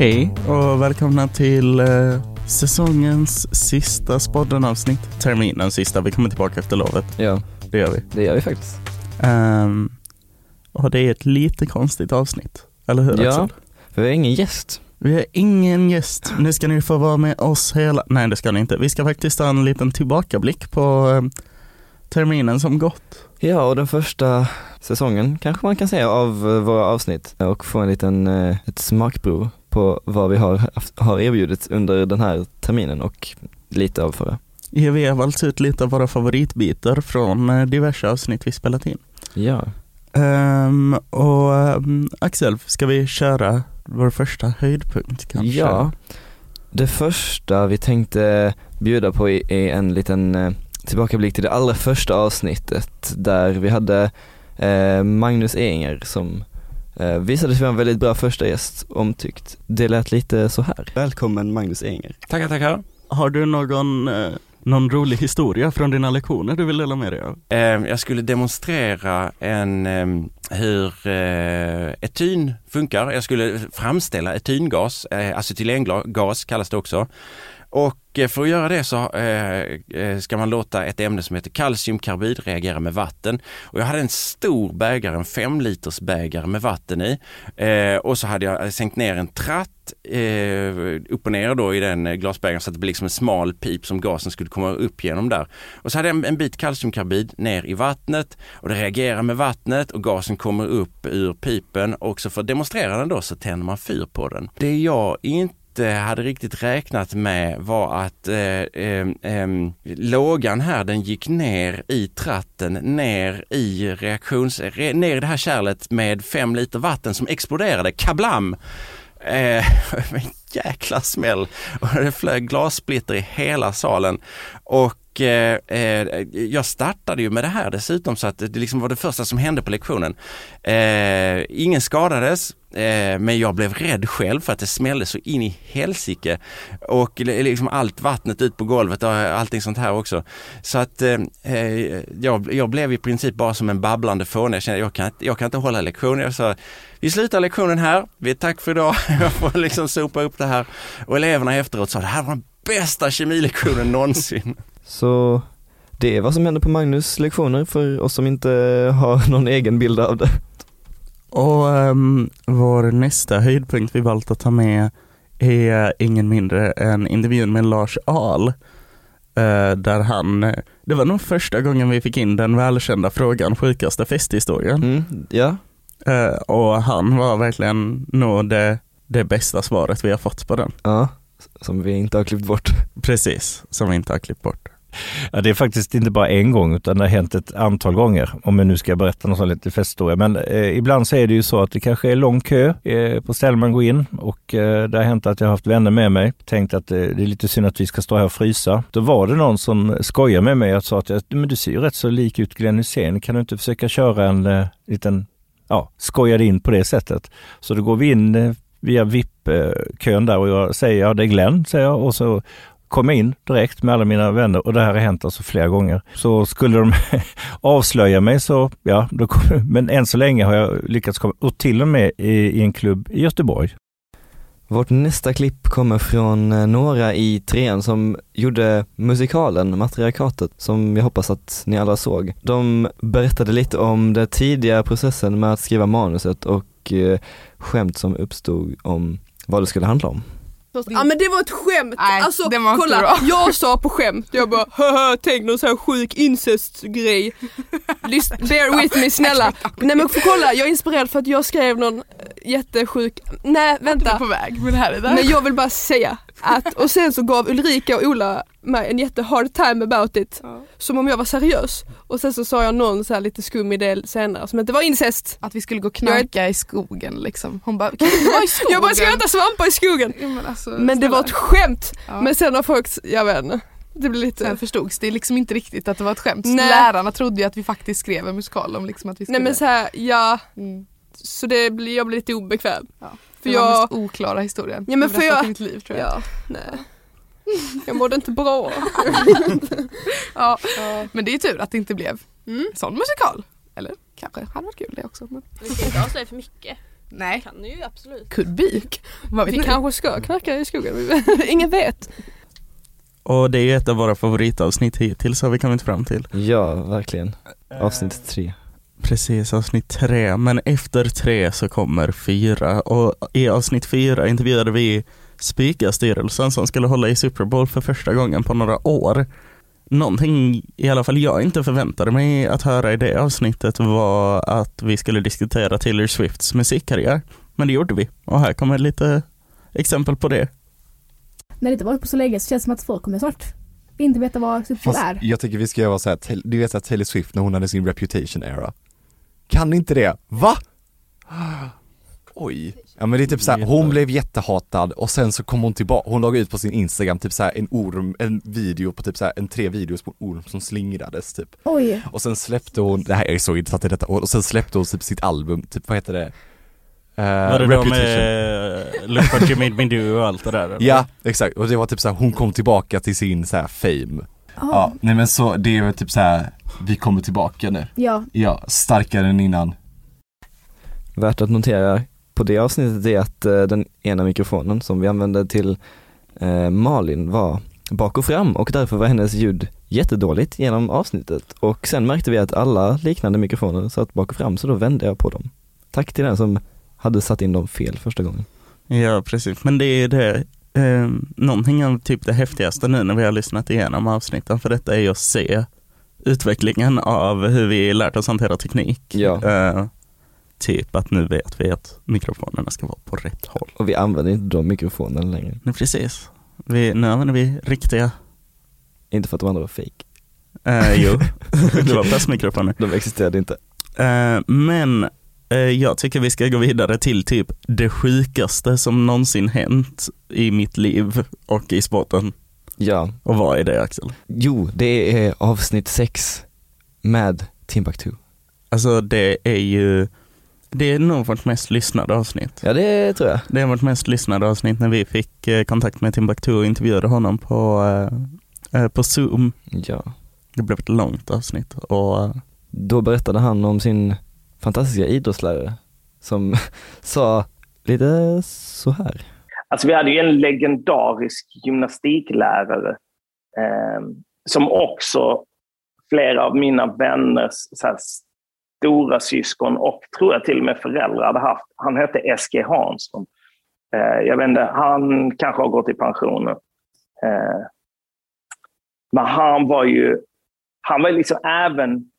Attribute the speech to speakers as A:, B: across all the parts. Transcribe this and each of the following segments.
A: Hej och välkomna till eh, säsongens sista spodden-avsnitt. Terminens sista, vi kommer tillbaka efter lovet.
B: Ja,
A: Det gör vi.
B: det gör vi faktiskt.
A: Ehm, och det är ett lite konstigt avsnitt, eller hur
B: Ja.
A: Axel?
B: För vi har ingen gäst.
A: Vi har ingen gäst. Nu ska ni få vara med oss hela... Nej, det ska ni inte. Vi ska faktiskt ha en liten tillbakablick på eh, terminen som gått.
B: Ja, och den första säsongen kanske man kan säga av eh, våra avsnitt och få en liten, eh, ett smakprov på vad vi har, har erbjudit under den här terminen och lite av förra.
A: Ja, vi har valt ut lite av våra favoritbitar från eh, diverse avsnitt vi spelat in.
B: Ja,
A: Ehm, och ehm, Axel, ska vi köra vår första höjdpunkt kanske?
B: ja. Det första vi tänkte bjuda på är en liten eh, tillbakablick till det allra första avsnittet där vi hade Magnus Enger som eh, visade sig vara en väldigt bra första gäst, omtyckt. Det lät lite så här.
C: Välkommen Magnus Enger.
D: Tackar, tackar.
A: Har du någon, eh, någon rolig historia från dina lektioner du vill dela med dig av?
D: Eh, jag skulle demonstrera en, eh, hur eh, etyn funkar. Jag skulle framställa etyngas, acetylengas kallas det också. Och eh, för att göra det så eh, eh, ska man låta ett ämne som heter kalciumkarbid reagera med vatten. Och jag hade en stor bägare, en fem liters bägare med vatten i. Och så hade jag sänkt ner en tratt upp och ner då i den glasbägaren så att det blir liksom en smal pip som gasen skulle komma upp genom där. Och så hade jag en, en bit kalciumkarbid ner i vattnet och det reagerar med vattnet och gasen kommer upp ur pipen och så för att demonstrera den då så tänder man fyr på den. Det jag inte hade riktigt räknat med var att eh, eh, eh, lågan här den gick ner i tratten, ner i reaktions, re, ner i det här kärlet med fem liter vatten som exploderade, kablam! Eh, en jäkla smäll och det flög glassplitter i hela salen. Och och eh, eh, jag startade ju med det här dessutom så att det liksom var det första som hände på lektionen. Eh, ingen skadades, eh, men jag blev rädd själv för att det smällde så in i helsike. Och liksom allt vattnet ut på golvet och allting sånt här också. Så att eh, eh, jag, jag blev i princip bara som en babblande fåne. Jag kände jag kan, jag kan inte hålla lektion. Jag sa vi slutar lektionen här, vi är tack för idag. Jag får liksom sopa upp det här. Och eleverna efteråt sa det här var den bästa kemilektionen någonsin.
B: Så det är vad som händer på Magnus lektioner för oss som inte har någon egen bild av det.
A: Och ehm, vår nästa höjdpunkt vi valt att ta med är ingen mindre än intervjun med Lars Ahl. eh, där han, det var nog första gången vi fick in den välkända frågan sjukaste festhistorien.
B: Mm, ja,
A: Eh, och han var verkligen nog det, det bästa svaret vi har fått på den.
B: ja, som vi inte har klippt bort.
A: Precis, som vi inte har klippt bort.
E: Ja, det är faktiskt inte bara en gång utan det har hänt ett antal gånger om jag nu ska berätta någon sån lite festhistoria. Men eh, ibland så är det ju så att det kanske är lång kö eh, på ställen man går in och eh, det har hänt att jag har haft vänner med mig. Tänkt att eh, det är lite synd att vi ska stå här och frysa. Då var det någon som skojade med mig och sa att men du ser ju rätt så lik ut Glenn Hysén. Kan du inte försöka köra en eh, liten, ja, skojade in på det sättet. Så då går vi in eh, via VIP-kön där och jag säger ja det är Glenn, säger jag och så kom jag in direkt med alla mina vänner och det här har hänt alltså flera gånger. Så skulle de avslöja mig så, ja, då kom, men än så länge har jag lyckats komma, och till och med i, i en klubb i Göteborg.
B: Vårt nästa klipp kommer från eh, några i trean som gjorde musikalen Matriarkatet som jag hoppas att ni alla såg. De berättade lite om den tidiga processen med att skriva manuset och eh, skämt som uppstod om vad det skulle handla om.
F: Ja men det var ett skämt!
G: Nej,
F: alltså
G: det var
F: kolla,
G: bra.
F: jag sa på skämt, jag bara haha tänk någon sån här sjuk incestgrej. Bear with me snälla. Nej men för kolla, jag är inspirerad för att jag skrev någon eh, jättesjuk, nej
G: är
F: vänta.
G: på väg det här. Där.
F: Men jag vill bara säga att, och sen så gav Ulrika och Ola mig en jättehard time about it.
G: Ja.
F: Som om jag var seriös. Och sen så sa jag någon så här lite skum idé senare som inte var incest.
G: Att vi skulle gå och knarka i skogen liksom. Hon bara, kan vi vara i skogen?
F: Jag bara, ska jag inte svampa i skogen?
G: Ja, men, alltså,
F: Men det var ett skämt.
G: Ja.
F: Men sen har folk, jag vet inte. Det blir lite...
G: Sen förstods det liksom inte riktigt att det var ett skämt.
F: Nej.
G: Lärarna trodde ju att vi faktiskt skrev en musikal om liksom att vi skulle...
F: Nej men så här, ja,
G: mm.
F: så det blir, jag blir lite obekväm.
G: Ja.
F: För
G: det var
F: jag,
G: mest oklara historien.
F: Ja, men
G: jag
F: för jag-
G: mitt liv tror jag.
F: ja, nej. Jag mådde inte bra.
G: Ja. Men det är tur att det inte blev
F: Mm.
G: sån musikal. Eller kanske hade varit kul det också. Men...
H: Vi ska inte avslöja för mycket.
G: Nej,
F: Kan ju absolut.
G: could be. Vad vet
F: Vi
G: ni?
F: kanske ska knacka i skogen, ingen vet.
A: Och det är ett av våra favoritavsnitt hittills har vi kommit fram till.
B: Ja, verkligen. Avsnitt tre.
A: Precis, avsnitt tre. Men efter tre så kommer fyra. Och i avsnitt fyra intervjuade vi Spika-styrelsen som skulle hålla i Super Bowl för första gången på några år. Någonting i alla fall jag inte förväntade mig att höra i det avsnittet var att vi skulle diskutera Taylor Swifts musikkarriär. Men det gjorde vi. Och här kommer lite exempel på det.
C: När det inte varit på så länge så känns det som att folk kommer snart inte veta vad Super Bowl är.
H: jag tycker vi ska göra så här, du vet att Taylor Swift när hon hade sin reputation era. Kan inte det? Va? Oj. Ja men det är typ såhär, hon blev jättehatad och sen så kom hon tillbaka, hon la ut på sin instagram typ såhär en orm, en video på typ såhär en tre videos på en orm som slingrades typ.
C: Oj,
H: Och sen släppte hon, det här är så intressant i detta, och sen släppte hon typ sitt album, typ vad heter det? Uh,
A: Var det då med Look what you made me do och allt det där? eller?
H: Ja, exakt, och det var typ såhär, hon kom tillbaka till sin såhär fame.
C: ja.
H: Ja, nej men så det är väl typ så här. vi kommer tillbaka nu.
C: ja.
H: Ja, starkare än innan.
B: Värt att notera på det avsnittet är att eh, den ena mikrofonen som vi använde till eh, Malin var bak och fram och därför var hennes ljud jättedåligt genom avsnittet och sen märkte vi att alla liknande mikrofoner satt bak och fram så då vände jag på dem. Tack till den som hade satt in dem fel första gången.
A: Ja, precis. Men det är det, eh, någonting av typ det häftigaste nu när vi har lyssnat igenom avsnitten för detta är att se utvecklingen av hur vi lärt oss hantera teknik.
B: Ja.
A: Eh, typ att nu vet vi att mikrofonerna ska vara på rätt håll.
B: Och vi använder inte de mikrofonerna längre.
A: Nej, precis. Vi, nu använder vi riktiga,
B: Inte för att de andra var fake.
A: eh, jo, det var pressmikrofoner.
B: De existerade inte.
A: Eh, men eh, jag tycker vi ska gå vidare till typ det sjukaste som någonsin hänt i mitt liv och i sporten.
B: Ja,
A: Och vad är det Axel?
B: jo det är avsnitt sex med Timbuktu.
A: Alltså det är ju, det är nog vårt mest lyssnade avsnitt.
B: Ja det tror jag.
A: Det är vårt mest lyssnade avsnitt när vi fick eh, kontakt med Timbuktu och intervjuade honom på, eh, eh, på Zoom.
B: Ja.
A: Det blev ett långt avsnitt och
B: Då berättade han om sin fantastiska idrottslärare som sa lite så här.
I: Alltså vi hade ju en legendarisk gymnastiklärare eh, som också flera av mina vänners så här, stora syskon och tror jag till och med föräldrar hade haft. Han hette S.G. Hansson. Eh, jag vet inte, han kanske har gått i pension nu. Eh, men han var ju, han var liksom även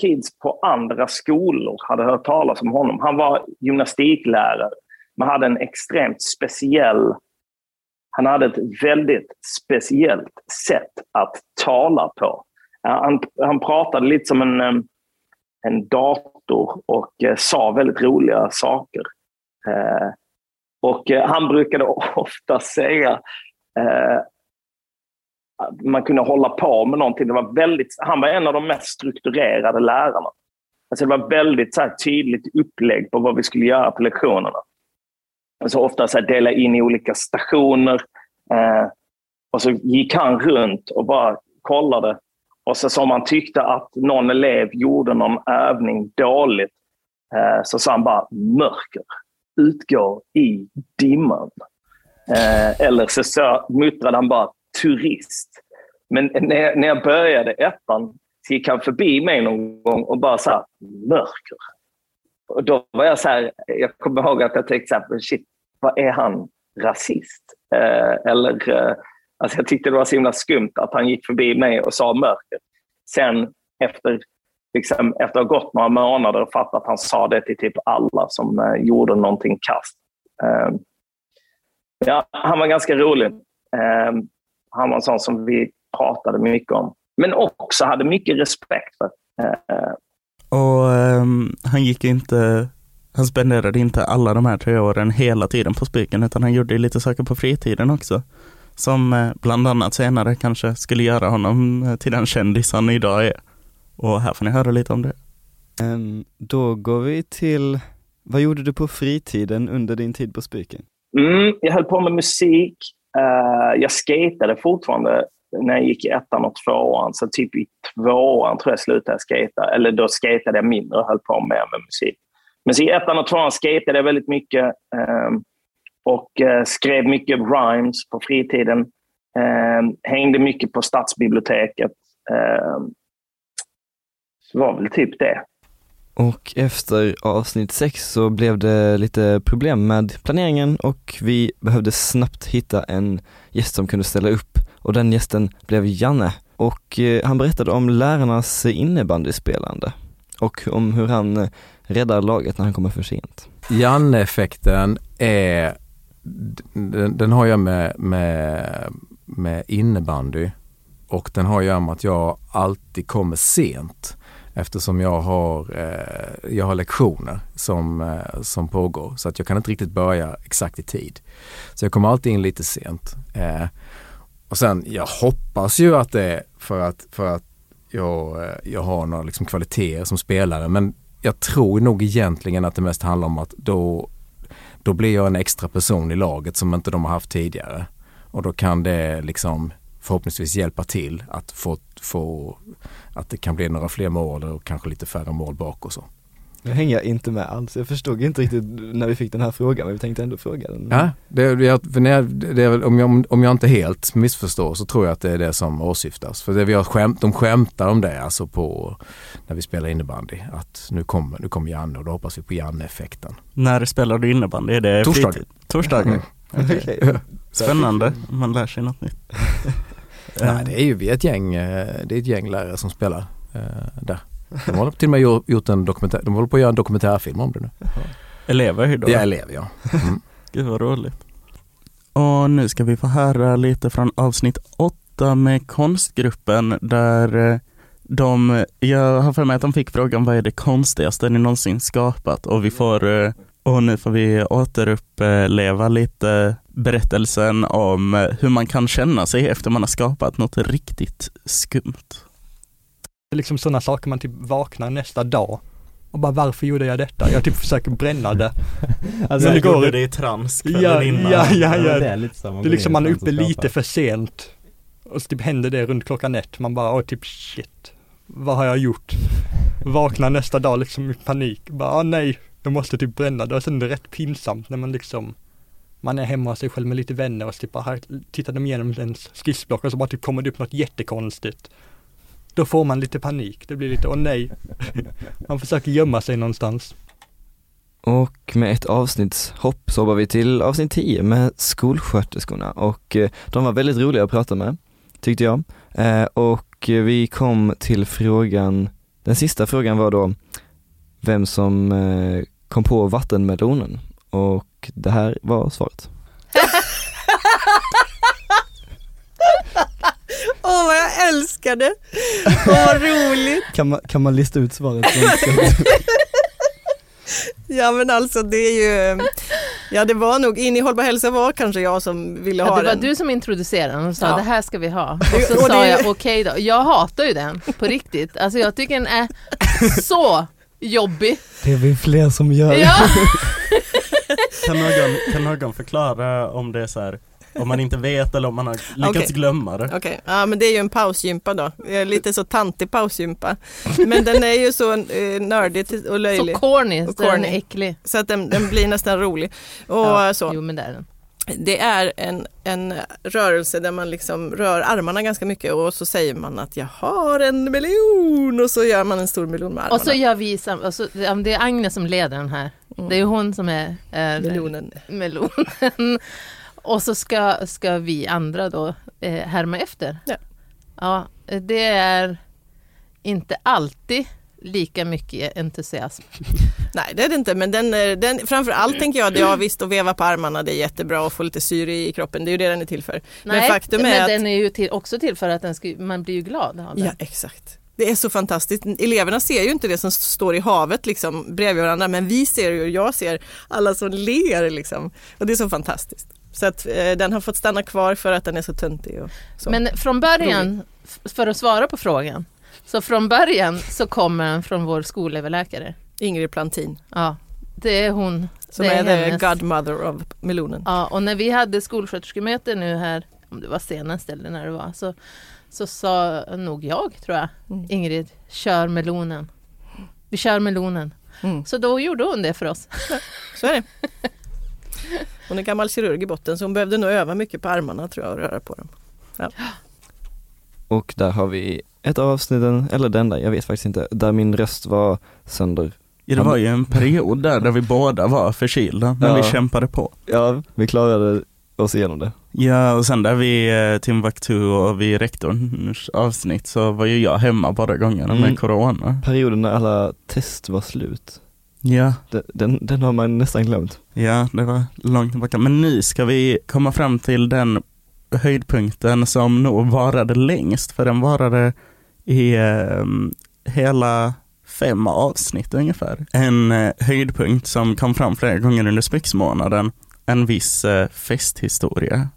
I: kids på andra skolor hade hört talas om honom. Han var gymnastiklärare men hade en extremt speciell han hade ett väldigt speciellt sätt att tala på. Eh, han, han pratade lite som en, eh, en dator och eh, sa väldigt roliga saker. Eh, och eh, han brukade ofta säga eh, att man kunde hålla på med någonting. Det var väldigt, han var en av de mest strukturerade lärarna. Alltså det var väldigt så här, tydligt upplägg på vad vi skulle göra på lektionerna. Alltså ofta så här, dela in i olika stationer. Eh, och så gick han runt och bara kollade. Och så sa man tyckte att någon elev gjorde någon övning dåligt eh, så sa han bara mörker utgår i dimman. Eh, eller så, så muttrade han bara turist. Men när jag, när jag började ettan så gick han förbi mig någon gång och bara sa mörker. Och då var jag så här, jag kommer ihåg att jag tänkte så här, shit, vad är han rasist? Eh, eller, eh, alltså jag tyckte det var så himla skumt att han gick förbi mig och sa mörker. Sen efter, liksom, efter att ha gått några månader och fattat att han sa det till typ alla som eh, gjorde någonting kast. Eh, ja, han var ganska rolig. Eh, han var en sån som vi pratade mycket om. Men också hade mycket respekt för. Eh,
A: Och ehm, han gick inte, han spenderade inte alla de här tre åren hela tiden på Spiken utan han gjorde lite saker på fritiden också. Som eh, bland annat senare kanske skulle göra honom eh, till den kändis han idag är. Och här får ni höra lite om det.
B: Ehm, då går vi till, vad gjorde du på fritiden under din tid på Spiken?
I: Mm, jag höll på med musik. Eh, jag skatade fortfarande när jag gick i ettan och tvåan. Så typ i tvåan tror jag slutade jag skata. Eller då skatade jag mindre och höll på mer med musik. Men så i ettan och tvåan skatade jag väldigt mycket eh, och eh, skrev mycket rhymes på fritiden. Eh, hängde mycket på stadsbiblioteket. Eh, så var väl typ det.
B: Och efter avsnitt 6 så blev det lite problem med planeringen och vi behövde snabbt hitta en gäst som kunde ställa upp och den gästen blev Janne och han berättade om lärarnas innebandyspelande och om hur han räddar laget när han kommer för sent.
J: Janne-effekten är, den, den har jag med, med, med innebandy och den har jag med att jag alltid kommer sent eftersom jag har, eh, jag har lektioner som, eh, som pågår så att jag kan inte riktigt börja exakt i tid. Så jag kommer alltid in lite sent. Eh, och sen, jag hoppas ju att det är för att, för att jag, eh, jag har några liksom kvaliteter som spelare men jag tror nog egentligen att det mest handlar om att då, då blir jag en extra person i laget som inte de har haft tidigare. Och då kan det liksom förhoppningsvis hjälpa till att få, få att det kan bli några fler mål och kanske lite färre mål bak och så.
B: Nu hänger jag inte med alls, jag förstod inte riktigt när vi fick den här frågan men vi tänkte ändå fråga den.
J: Ja, det, det, det, det är om, jag, om jag inte helt missförstår så tror jag att det är det som åsyftas. För det vi har skämt, de skämtar om det alltså på när vi spelar innebandy. Att nu kommer, nu kommer Janne och då hoppas vi på Janne-effekten.
A: När spelar du innebandy? Är det
J: Torsdagar.
A: fritid? Torsdagar? Okej. Spännande, man lär sig något nytt.
J: Nej det är ju vi är ett gäng, eh, det är ett gäng lärare som spelar eh, där. De har till och med gjort- en dokumentär, de håller på att göra en dokumentärfilm om det nu.
A: Elever då?
J: Det är elever ja. Mm.
A: Gud vad roligt. Och nu ska vi få höra lite från avsnitt 8 med konstgruppen där eh, de, jag har för mig att de fick frågan vad är det konstigaste ni någonsin skapat och vi får, eh, och nu får vi återuppleva lite berättelsen om hur man kan känna sig efter man har skapat något riktigt skumt.
K: Det är liksom sådana saker man typ vaknar nästa dag och bara varför gjorde jag detta? Jag typ försöker bränna det.
A: Alltså,
K: Men det går
A: gjorde det i trans
K: Ja,
A: innan.
K: ja, ja, ja.
L: Det är lite man
K: Det är liksom man är
L: i
K: uppe lite för sent och så typ händer det runt klockan ett. Man bara, åh typ shit, vad har jag gjort? Vaknar nästa dag liksom i panik, bara, ah, nej, jag måste typ bränna det och sen är det rätt pinsamt när man liksom man är hemma hos sig själv med lite vänner och så typ här, tittar de igenom ens skissblock och så bara typ kommer det upp något jättekonstigt. Då får man lite panik, det blir lite, åh nej. Man försöker gömma sig någonstans.
B: Och med ett avsnittshopp så hoppar vi till avsnitt 10 med skolsköterskorna och eh, de var väldigt roliga att prata med, tyckte jag. Eh, och vi kom till frågan, den sista frågan var då vem som eh, kom på vattenmelonen och det här var svaret.
M: Åh vad jag älskar det! Åh vad roligt!
K: Kan man, kan man lista ut svaret?
M: Ja men alltså det är ju, ja det var nog, in i hållbar hälsa var kanske jag som ville
N: Ja,
M: ha
N: det var
M: den.
N: du som introducerade den och sa
M: Ja.
N: det här ska vi ha. Och så
M: och
N: sa
M: det-
N: jag okej då. Jag hatar ju den på riktigt. Alltså jag tycker den är så jobbig.
K: Det är vi fler som gör.
N: Ja.
A: Kan någon, kan någon förklara om det är så här, om man inte vet eller om man har lyckats
M: Okej.
A: glömma det?
M: Okej, ja men det är ju en pausgympa då. Lite så tantig pausgympa. Men den är ju så eh, nördig och löjlig.
N: Så corny,
M: Och
N: så den
M: corny.
N: är äcklig.
M: Så att den, den blir nästan rolig. Och
N: Ja,
M: så.
N: Jo men det är den.
M: Det är en, en rörelse där man liksom rör armarna ganska mycket och så säger man att jag har en miljon och så gör man en stor miljon med armarna.
N: Och så gör vi och så, det är Agnes som leder den här. Det är ju hon som är eh,
M: Melonen.
N: melonen. Och så ska, ska vi andra då eh, härma efter.
M: Ja.
N: ja, det är inte alltid lika mycket entusiasm.
M: Nej det är det inte men den, är- den, framför allt tänker jag det, ja visst att veva på armarna det är jättebra och få lite syre i kroppen, det är ju det den är till för.
N: Nej,
M: men faktum
N: men
M: är att
N: den är ju till, också till för att den ska, man blir ju glad av den.
M: Ja, exakt. Det är så fantastiskt. Eleverna ser ju inte det som står i havet liksom bredvid varandra, men vi ser ju, jag ser alla som ler liksom. Och det är så fantastiskt. Så att eh, den har fått stanna kvar för att den är så töntig och så.
N: Men från början, för att svara på frågan, så från början så kommer den från vår skolöverläkare.
M: Ingrid Plantin.
N: Ja, det är hon.
M: Som
N: det
M: är, the
N: hennes-
M: godmother of melonen.
N: Ja, och när vi hade skolsköterskemöte nu här, om det var senast eller när det var, så, så sa nog jag, tror jag,
M: Mm.
N: Ingrid, kör melonen. Vi kör melonen.
M: Mm.
N: Så då gjorde hon det för oss.
M: Så är det. Hon är gammal kirurg i botten så hon behövde nog öva mycket på armarna tror jag och röra på dem. Ja.
B: Och där har vi ett av avsnitten, eller den där, jag vet faktiskt inte, där min röst var sönder.
A: Ja, det var ju en period där, där vi båda var förkylda, men
B: Ja.
A: vi kämpade på.
B: Ja, vi klarade oss igenom det.
A: Ja, och sen där vid eh, Timbuktu och vid rektorns avsnitt så var ju jag hemma båda gångerna
B: Mm.
A: med corona.
B: Perioden när alla test var slut.
A: Ja.
B: Den, den, den har man nästan glömt.
A: Ja, det var långt tillbaka. Men nu ska vi komma fram till den höjdpunkten som nog varade längst, för den varade i eh, hela fem avsnitt ungefär. En eh, höjdpunkt som kom fram flera gånger under spexmånaden, en viss eh, festhistoria.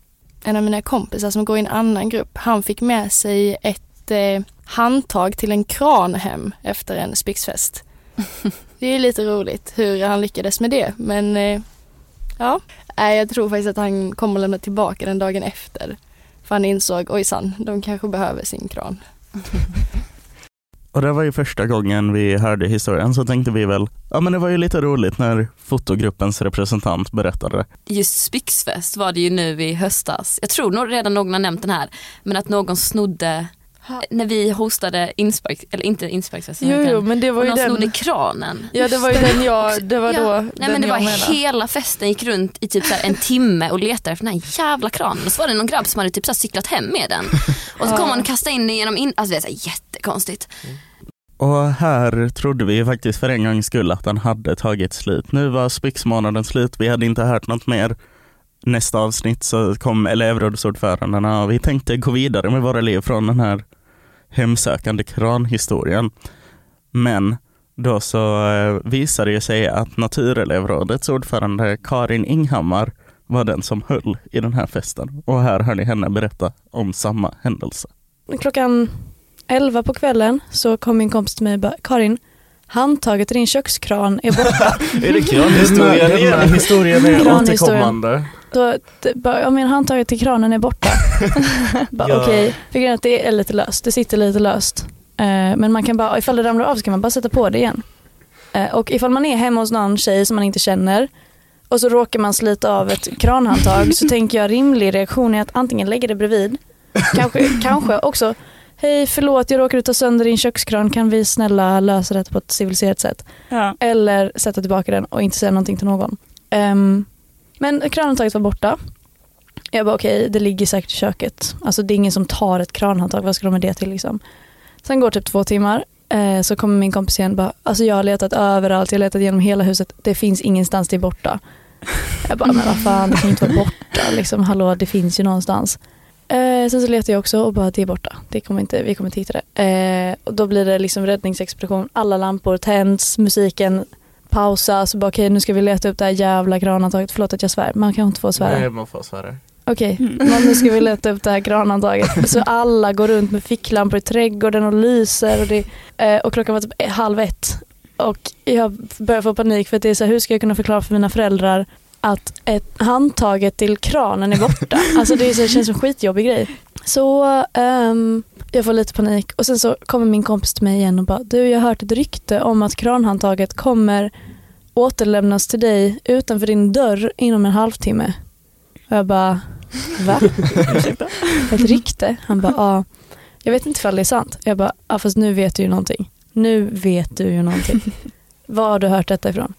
L: en av mina kompisar som går i en annan grupp, han fick med sig ett eh, handtag till en kran hem efter en spixfest. Det är lite roligt hur han lyckades med det men eh, ja, jag tror faktiskt att han kommer lämna tillbaka den dagen efter. För han insåg, ojsan, de kanske behöver sin kran.
A: Och det var ju första gången vi hörde historien så tänkte vi väl, ja men det var ju lite roligt när fotogruppens representant berättade.
O: Just Spixfest var det ju nu i höstas. Jag tror nog redan någon har nämnt den här. Men att någon snodde när vi hostade inspark, eller inte insparksfesten.
G: Jo, jo, men det var
O: och
G: ju
O: någon
G: den-
O: snodde kranen.
G: Ja, det var ju den jag- det var då
O: Nej men det var
G: menade.
O: hela festen gick runt i typ så här en timme och letade efter den här jävla kranen. Och så var det någon grabb som hade typ så här cyklat hem med den. Och så kom han och kastade in den genom in, alltså det är så här jättekonstigt.
A: Och här trodde vi faktiskt för en gångs skull att den hade tagit slut. Nu var spixmånaden slut, vi hade inte hört något mer. Nästa avsnitt så kom elevrådsordförandena och vi tänkte gå vidare med våra liv från den här hemsökande kranhistorien. Men då så eh, visade det sig att naturelevrådets ordförande Karin Inghammar var den som höll i den här festen. Och här hör ni henne berätta om samma händelse.
L: Klockan 11 på kvällen så kom min kompis till mig och bara, Karin, handtaget i din kökskran är borta.
A: Är det kranhistorien igen? Historien är återkommande.
L: Då, det, bara, ja, men handtaget till kranen är borta. bara,
A: Ja.
L: Okej, är att det är lite löst, det sitter lite löst. Eh, men man kan bara, ifall det ramlar av så kan man bara sätta på det igen. Eh, och ifall man är hemma hos någon tjej som man inte känner och så råkar man slita av ett kranhandtag så tänker jag rimlig reaktion är att antingen lägga det bredvid, kanske, kanske också Hej förlåt jag råkade ta sönder din kökskran, kan vi snälla lösa det på ett civiliserat sätt?
C: Ja.
L: Eller sätta tillbaka den och inte säga någonting till någon. Ehm, men kranhandtaget var borta. Jag bara okej, det ligger säkert i köket. Alltså det är ingen som tar ett kranhandtag, vad ska de med det till liksom? Sen går typ två timmar, eh, så kommer min kompis igen och bara, alltså jag har letat överallt, jag har letat genom hela huset, det finns ingenstans det är borta. Jag bara, men vad fan, det kan ju inte vara borta liksom, hallå det finns ju någonstans. Eh, sen så letar jag också och bara, det är borta, det kommer inte, vi kommer inte hitta det. Eh, och då blir det liksom räddningsexpedition, alla lampor tänds, musiken pausas, bara okej nu ska vi leta upp det här jävla kranhandtaget, förlåt att jag svär, man kan inte få svära.
A: Nej, man får svära.
L: Okej, men nu ska vi leta upp det här kranhandtaget. Så alla går runt med ficklampor i trädgården och lyser och, det, eh, och klockan var typ halv ett. Och jag börjar få panik för att det är så här, hur ska jag kunna förklara för mina föräldrar att ett handtaget till kranen är borta? Alltså det, är så, det känns som en skitjobbig grej. Så ehm, jag får lite panik och sen så kommer min kompis till mig igen och bara, du jag har hört ett rykte om att kranhandtaget kommer återlämnas till dig utanför din dörr inom en halvtimme. Och jag bara, va? Ett rykte? Han bara, ja. Jag vet inte ifall det är sant. Jag bara, ja fast nu vet du ju någonting. Nu vet du ju någonting. Var har du hört detta ifrån?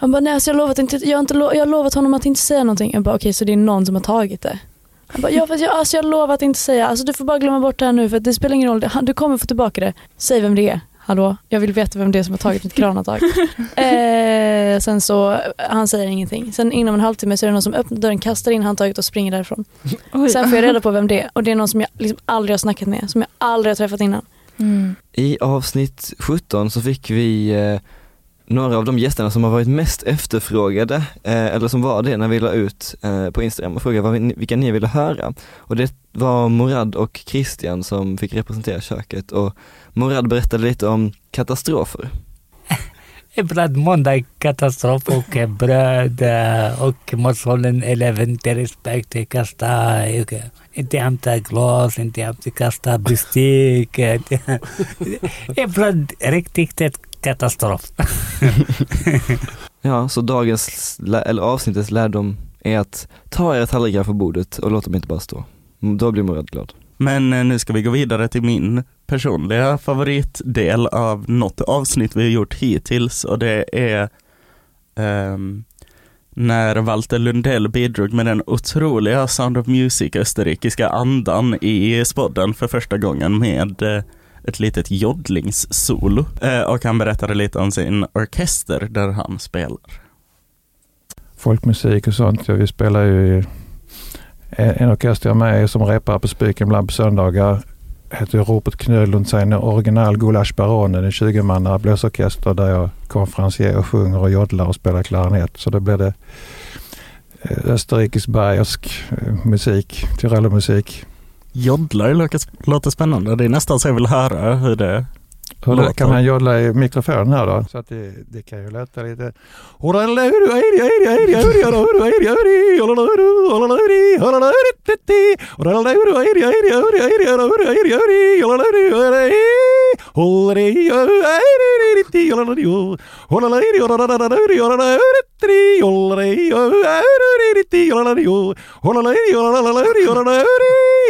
L: Han bara, nej alltså jag, har lovat inte, jag, har inte lo, jag har lovat honom att inte säga någonting. Jag bara, okej så det är någon som har tagit det. Han bara, ja fast jag, alltså jag har lovat att inte säga. Alltså du får bara glömma bort det här nu för att det spelar ingen roll. Du kommer få tillbaka det. Säg vem det är. Hallå, jag vill veta vem det är som har tagit mitt kranhandtag. eh, sen så, han säger ingenting. Sen inom en halvtimme så är det någon som öppnar dörren, kastar in handtaget och springer därifrån.
G: Oj.
L: Sen får jag reda på vem det är och det är någon som jag liksom aldrig har snackat med, som jag aldrig har träffat innan.
B: I avsnitt 17 så fick vi eh, några av de gästerna som har varit mest efterfrågade, eh, eller som var det när vi la ut eh, på Instagram och frågade vad vi, vilka ni ville höra. Och det var Morad och Christian som fick representera köket och Morad berättade lite om katastrofer.
P: Ibland måndag katastrof och bröd eh, och matsalen eller inte respekt kasta, eh, inte hämta glas, inte hämta kasta bestick. Eh, Ibland riktigt ett katastrof.
B: Ja, så dagens, eller avsnittets lärdom är att ta era tallrikar på bordet och låt dem inte bara stå. Då blir man rätt glad.
A: Men eh, nu ska vi gå vidare till min personliga favoritdel av något avsnitt vi har gjort hittills och det är ehm, när Walter Lundell bidrog med den otroliga Sound of Music österrikiska andan i spodden för första gången med eh, ett litet joddlingssolo. Eh, och han berättade lite om sin orkester där han spelar.
Q: folkmusik och sånt. Ja, Vi spelar ju i en orkester jag är med i som repar på Spiken ibland på söndagar. Heter Robert Knölund, sen original Gulasch Baronen, en 20-manna blåsorkester där jag konferencier och sjunger och joddlar och spelar klarinett. Så då blir det eh, österrikisk bayersk eh, musik, Tyrolermusik.
A: Joddlar låter, låter spännande. Det är nästan så jag vill höra hur det
Q: då
A: låter.
Q: kan man joddla i mikrofonen här då. Så att det, det kan ju låta lite...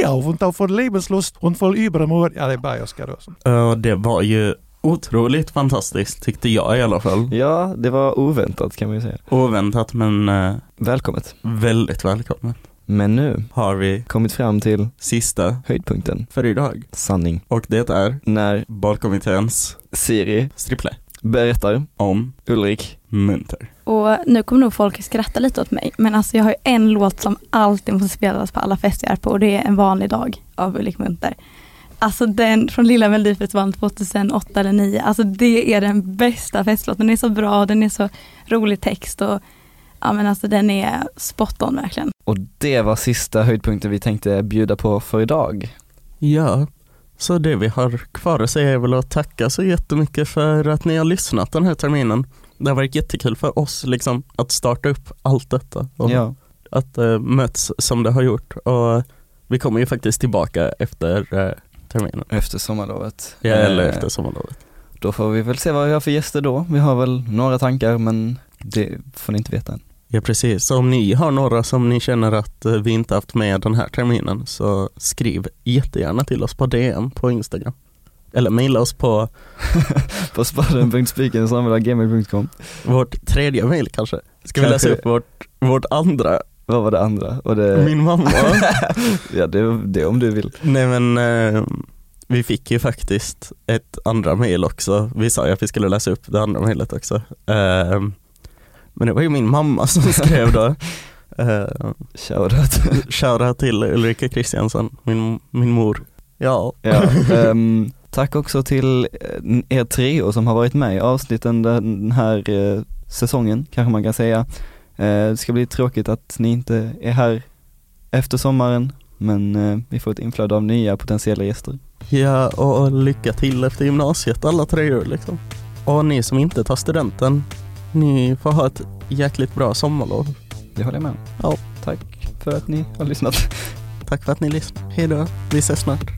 Q: Ja, und von Lebenslust und voll Übermut. Ja, det är bayerska då.
A: Och det var ju otroligt fantastiskt tyckte jag i alla fall.
B: Ja, det var oväntat kan man ju säga.
A: Oväntat men eh,
B: Välkommet.
A: väldigt välkommet.
B: Men nu
A: Har vi
B: kommit fram till
A: sista
B: höjdpunkten.
A: för idag.
B: Sanning.
A: Och det är
B: När
A: Badkommitténs
B: Siri
A: striple
B: berättar
A: om
B: Ulrik
A: Munter.
R: Och nu kommer nog folk skratta lite åt mig, men alltså jag har ju en låt som alltid måste spelas på alla fester jag är på och det är En vanlig dag av Ulrik Munter. Alltså den från Lilla Melodifestivalen 2008 eller 2009, alltså det är den bästa festlåten. Den är så bra, den är så rolig text och ja men alltså den är spot on verkligen.
B: och det var sista höjdpunkten vi tänkte bjuda på för idag.
A: Ja, så det vi har kvar att säga är väl att tacka så jättemycket för att ni har lyssnat den här terminen. Det har varit jättekul för oss liksom att starta upp allt detta och
B: Ja.
A: att uh, möts som det har gjort. Och vi kommer ju faktiskt tillbaka efter uh, terminen.
B: Efter sommarlovet.
A: Ja, eller
B: Eh,
A: efter sommarlovet.
B: Då får vi väl se vad vi har för gäster då. Vi har väl några tankar men det får ni inte veta än.
A: Ja precis, så om ni har några som ni känner att eh, vi inte haft med den här terminen så skriv jättegärna till oss på DM på Instagram. Eller mejla oss på
B: På spaden.spiken.gmail.com
A: vårt tredje mejl kanske. Ska vi
B: Kanske.
A: läsa upp vårt, vårt andra?
B: Vad var det andra? Var det...
A: Min mamma.
B: ja det, det om du vill.
A: Nej men eh, vi fick ju faktiskt ett andra mejl också. Vi sa ju att vi skulle läsa upp det andra mejlet också. Eh, men det var ju min mamma som skrev då. Uh,
B: Shoutout.
A: Shoutout till Ulrika Kristiansson, min, min mor. Ja.
B: Ja, ehm, tack också till eh, er trio som har varit med i avsnitten den här eh, säsongen, kanske man kan säga. Eh, det ska bli tråkigt att ni inte är här efter sommaren, men eh, vi får ett inflöde av nya potentiella gäster.
A: Ja, och lycka till efter gymnasiet alla tre år liksom. Och ni som inte tar studenten, ni får ha ett jäkligt bra sommarlov.
B: Det håller jag med om.
A: Ja.
B: Tack för att ni har lyssnat.
A: Tack för att ni lyssnade. Hej då, vi ses snart.